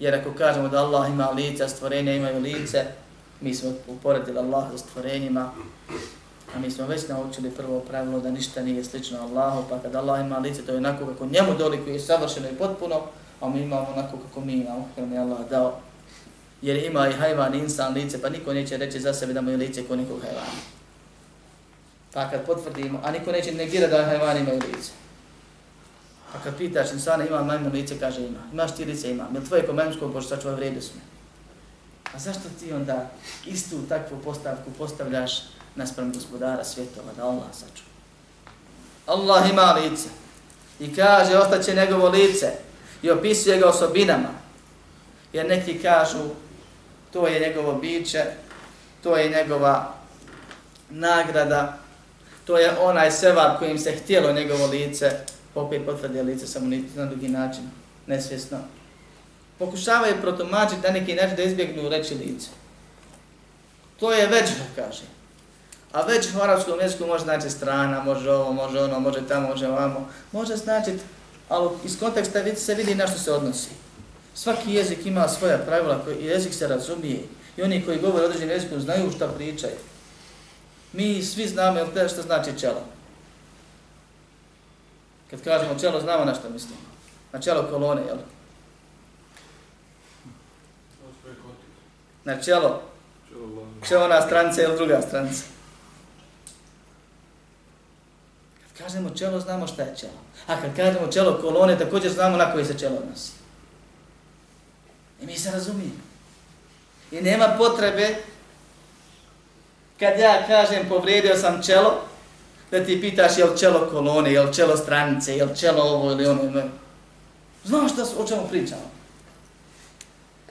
Jer ako kažemo da Allah ima lice, a stvorenja imaju lice, mi smo uporedili Allah sa stvorenjima, a mi smo već naučili prvo pravilo da ništa nije slično Allahu, pa kad Allah ima lice, to je onako kako njemu dolikuje savršeno i potpuno, a mi imamo onako kako mi imamo, kako mi Allah dao. Jer ima i hajvan, insan lice, pa niko neće reći za sebe da mu je lice ko nikog hajvana. Pa kad potvrdimo, a niko neće negira da hajvan imaju lice. A kad pitaš insana ima majmun lice, kaže ima. Imaš ti lice, ima. Jel tvoje ko majmunsko bože sačuva vredu smo? A zašto ti onda istu takvu postavku postavljaš naspram gospodara svjetova, da Allah sačuva? Allah ima lice. I kaže, ostaće njegovo lice. I opisuje ga osobinama. Jer neki kažu, to je njegovo biće, to je njegova nagrada, to je onaj sevar kojim se htjelo njegovo lice, opet potvrdi lice samo na drugi način, nesvjesno. Pokušavaju protumačiti na neki način da izbjegnu reći lice. To je već, kaže. A već u arabskom jeziku može znači strana, može ovo, može ono, može tamo, može ovamo. Može znači, ali iz konteksta se vidi na što se odnosi. Svaki jezik ima svoja pravila, koji jezik se razumije. I oni koji govore određenim jezikom znaju šta pričaju. Mi svi znamo jel što znači čelo. Kad kažemo čelo, znamo na što mislimo. Na čelo kolone, jel? Na čelo. Čelo ona stranca ili druga stranca. Kad kažemo čelo, znamo šta je čelo. A kad kažemo čelo kolone, također znamo na koji se čelo odnosi. I mi se razumijemo. I nema potrebe kad ja kažem povrijedio sam čelo, da ti pitaš jel čelo kolone, jel čelo stranice, jel čelo ovo ili ono. Znaš šta, o čemu pričamo?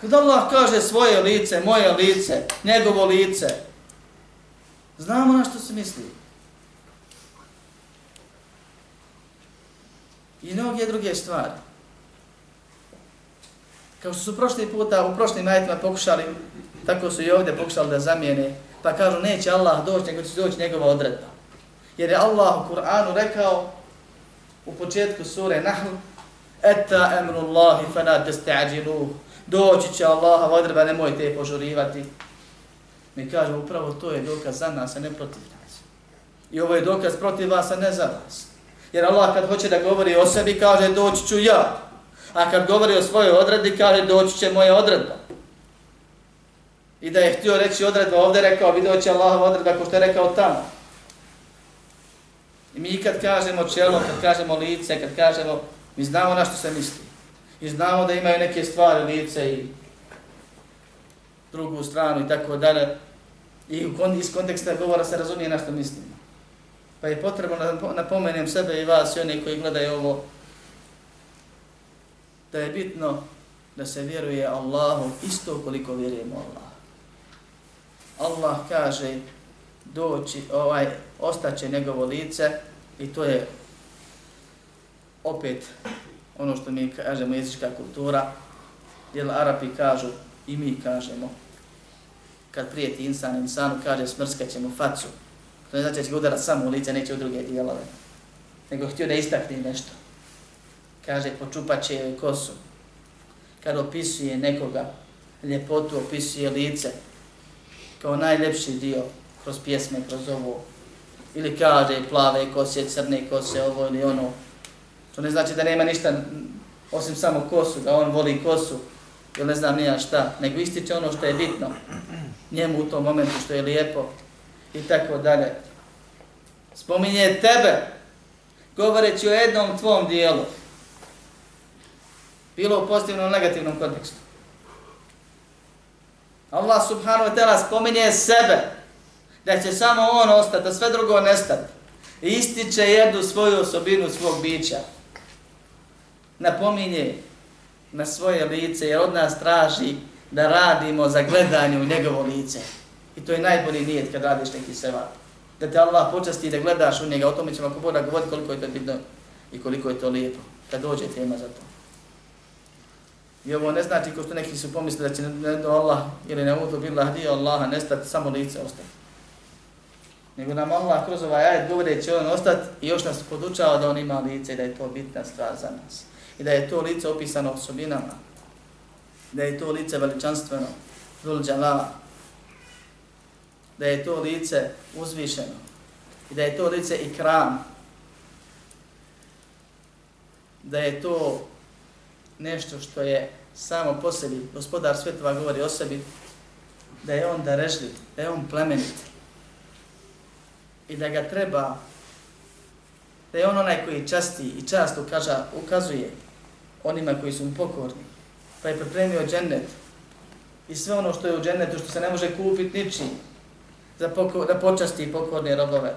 Kad Allah kaže svoje lice, moje lice, njegovo lice, znamo na što se misli. I mnoge druge stvari. Kao što su prošli puta, u prošlim ajetima pokušali, tako su i ovdje pokušali da zamijene, pa kažu neće Allah doći, nego će doći njegova odredba. Jer je Allah u Kur'anu rekao u početku sure Nahl, Eta emru Allahi fana testa'điluh. Doći će Allah odredba, nemojte je požurivati. Mi kažemo upravo to je dokaz za nas, a ne protiv nas. I ovo je dokaz protiv vas, a ne za vas. Jer Allah kad hoće da govori o sebi, kaže doći ću ja. A kad govori o svojoj odredbi, kaže doći će moja odredba. I da je htio reći odredba, ovdje rekao, bi doći Allahova odredba, ko što je rekao tamo. I mi kad kažemo čelo, kad kažemo lice, kad kažemo, mi znamo na što se misli. I znamo da imaju neke stvari, lice i drugu stranu i tako dalje. I iz konteksta govora se razumije na što mislimo. Pa je potrebno da napomenem sebe i vas i oni koji gledaju ovo, da je bitno da se vjeruje Allahu isto koliko vjerujemo Allah. Allah kaže doći, ovaj, ostaće njegovo lice i to je opet ono što mi kažemo jezička kultura, jer Arapi kažu i mi kažemo, kad prijeti insan, insanu kaže smrskat ćemo facu, to ne znači da će ga udarati samo u lice, neće u druge dijelove, nego htio da istakne nešto. Kaže, počupat će joj kosu. Kad opisuje nekoga, ljepotu opisuje lice, kao najljepši dio kroz pjesme, kroz ovo. Ili kaže plave kose, crne kose, ovo ili ono. To ne znači da nema ništa osim samo kosu, da on voli kosu, ili ne znam nija šta, nego ističe ono što je bitno njemu u tom momentu što je lijepo i tako dalje. Spominje tebe, govoreći o jednom tvom dijelu, bilo u pozitivnom ili negativnom kontekstu. Allah subhanahu wa ta'ala spominje sebe, da će samo on ostati, a sve drugo nestati. I ističe jednu svoju osobinu svog bića. Napominje na svoje lice, jer od nas traži da radimo za gledanje u njegovo lice. I to je najbolji nijet kad radiš neki sevat. Da te Allah počasti da gledaš u njega, o tome ćemo ako Boga govoriti koliko je to bitno i koliko je to lijepo. Kad dođe tema za to. I ovo ne znači ko što neki su pomislili da će ne Allah ili ne uto billah dio Allaha nestati, samo lice ostati. Nego nam Allah kroz ovaj ajed govore će on ostati i još nas podučava da on ima lice i da je to bitna stvar za nas. I da je to lice opisano osobinama. Da je to lice veličanstveno, dhul džalala. Da je to lice uzvišeno. I da je to lice ikram. Da je to nešto što je samo po sebi, gospodar svetova govori o sebi, da je on darežljiv, da je on plemenit i da ga treba, da je on onaj koji časti i čast ukaža, ukazuje onima koji su mu pokorni, pa je pripremio džennet i sve ono što je u džennetu, što se ne može kupiti ničim, za poko, da počasti pokorne robove.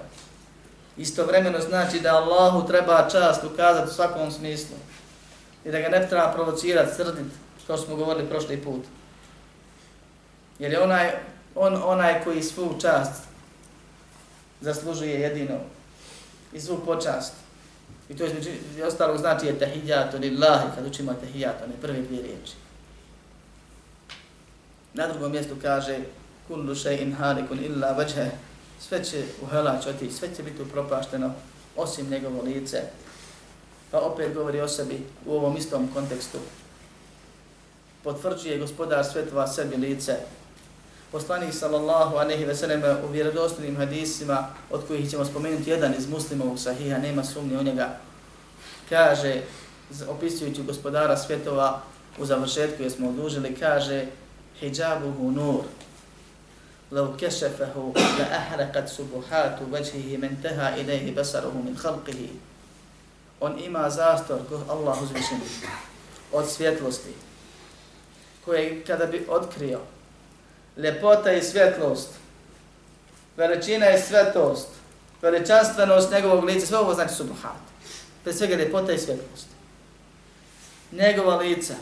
Istovremeno znači da Allahu treba čast ukazati u svakom smislu i da ga ne treba provocirati, srditi, što smo govorili prošli put. Jer je onaj, on, onaj koji svu čast zaslužuje jedino i svu počast. I to je ostalog znači je tahijatu lillahi, kad učimo tahijatu, ne prve dvije riječi. Na drugom mjestu kaže kullu shay'in halikun illa vajhe sve će u helač otići, sve će biti upropašteno osim njegovo lice, pa opet govori o sebi u ovom istom kontekstu. Potvrđuje gospodar svetova sebi lice. Poslanik sallallahu anehi veseleme u vjerodostojnim hadisima, od kojih ćemo spomenuti jedan iz muslimovog sahiha, nema sumnje u njega, kaže, opisujući gospodara svetova u završetku jer smo odužili, kaže hijabuhu nur, لو كشفه لأحرقت سبحات وجهه من انتهى إليه بصره من خلقه on ima zastor ko Allah uzvišen od svjetlosti koje kada bi otkrio lepota i svjetlost veličina i svetost veličanstvenost njegovog lica sve ovo znači subhat pre svega lepota i svjetlost njegova lica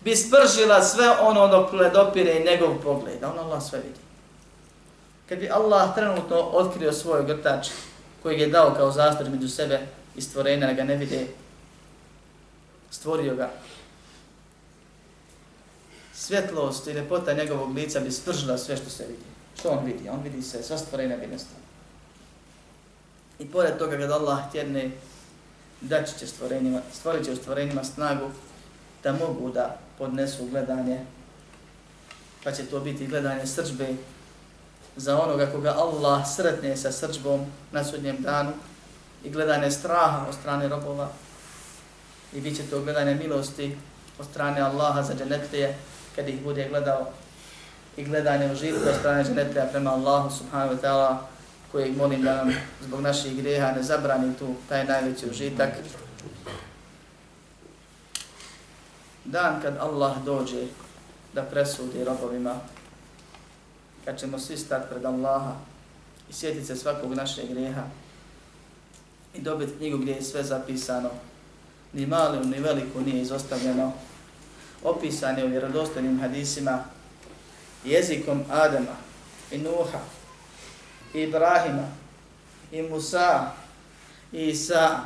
bi spržila sve ono dok dopire njegov pogled, da on Allah sve vidi. Kad bi Allah trenutno otkrio svoj grtač, koji je dao kao zastor među sebe i stvorenja, da ga ne vide, stvorio ga. Svjetlost i lepota njegovog lica bi spržila sve što se vidi. Što on vidi? On vidi sve, sva stvorena bi nestala. I pored toga kad Allah tjedne, daći će stvorenjima, stvorit će u stvorenjima snagu da mogu da podnesu gledanje, pa će to biti gledanje srđbe za onoga koga Allah sretne sa srđbom na sudnjem danu i gledanje straha od strane robova. I bit će to gledanje milosti od strane Allaha za dženetlije kad ih bude gledao. I gledanje užitka od strane dženetlija prema Allahu subhanahu wa ta'ala kojeg molim da nam zbog naših greha ne zabrani tu taj najveći užitak. Dan kad Allah dođe da presudi robovima, kad ćemo svi stati pred Allaha i sjetiti se svakog našeg greha i dobiti knjigu gdje je sve zapisano, ni malim ni veliko nije izostavljeno, opisane u vjerodostojnim hadisima, jezikom Adama i Nuha, i Ibrahima, i Musa, i Isa,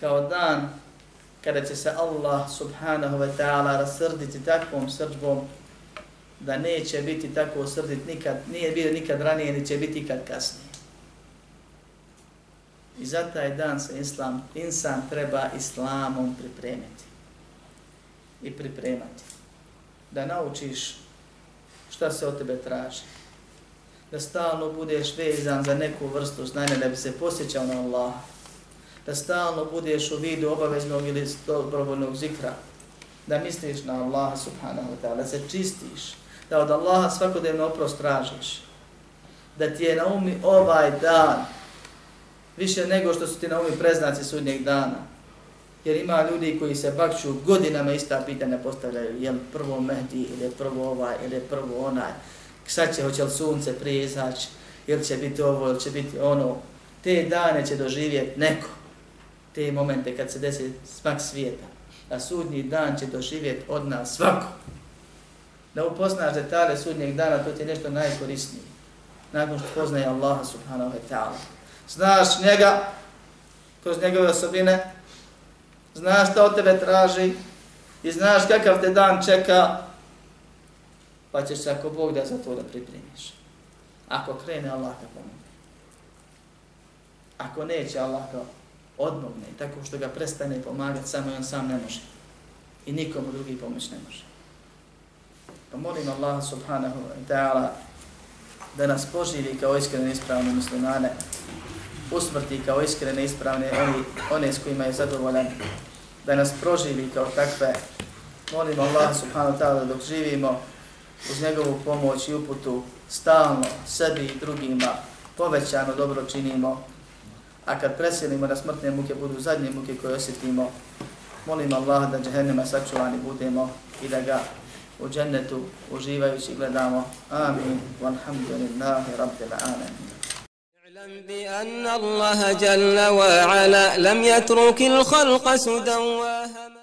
kao dan kada će se Allah subhanahu wa ta'ala rasrditi takvom srđbom da neće biti tako srdit nikad, nije bio nikad ranije, ni će biti ikad kasnije. I za taj dan se islam, insan treba islamom pripremiti i pripremati. Da naučiš šta se od tebe traži. Da stalno budeš vezan za neku vrstu znanja da bi se posjećao na Allah. Da stalno budeš u vidu obaveznog ili dobrovoljnog zikra. Da misliš na Allah subhanahu wa ta'ala. Da se čistiš. Da od Allaha svakodnevno oprost tražiš. Da ti je na umi ovaj dan više nego što su ti na umi preznaci sudnjeg dana. Jer ima ljudi koji se bakću godinama ista pitanja postavljaju, je li prvo Mehdi, ili je prvo ovaj, ili je prvo onaj, sad će, hoće li sunce prije izaći, ili će biti ovo, ili će biti ono, te dane će doživjeti neko, te momente kad se desi smak svijeta, a sudnji dan će doživjeti od nas svako. Da upoznaš detalje sudnjeg dana, to ti je nešto najkorisnije. Nakon što poznaje Allaha subhanahu wa ta'ala. Znaš njega, kroz njegove osobine, znaš šta od tebe traži i znaš kakav te dan čeka, pa ćeš se ako Bog da za to da pripremiš. Ako krene Allah ka pomogne. Ako neće Allah ka odmogne, tako što ga prestane pomagati, samo on sam ne može. I nikomu drugi pomoć ne može. Pa molim Allah subhanahu wa ta'ala da nas poživi kao iskrene ispravne muslimane, usmrti kao iskrene ispravne oni, one s kojima je zadovoljan da nas proživi kao takve. Molim Allah subhanahu wa ta'ala dok živimo uz njegovu pomoć i uputu stalno sebi i drugima povećano dobro činimo. A kad preselimo na smrtne muke budu zadnje muke koje osjetimo, molim Allah da džehennema sačuvani budemo i da ga u džennetu uživajući gledamo. Amin. Walhamdulillahi rabbil alamin. اعلم بأن الله جل وعلا لم يترك الخلق سدى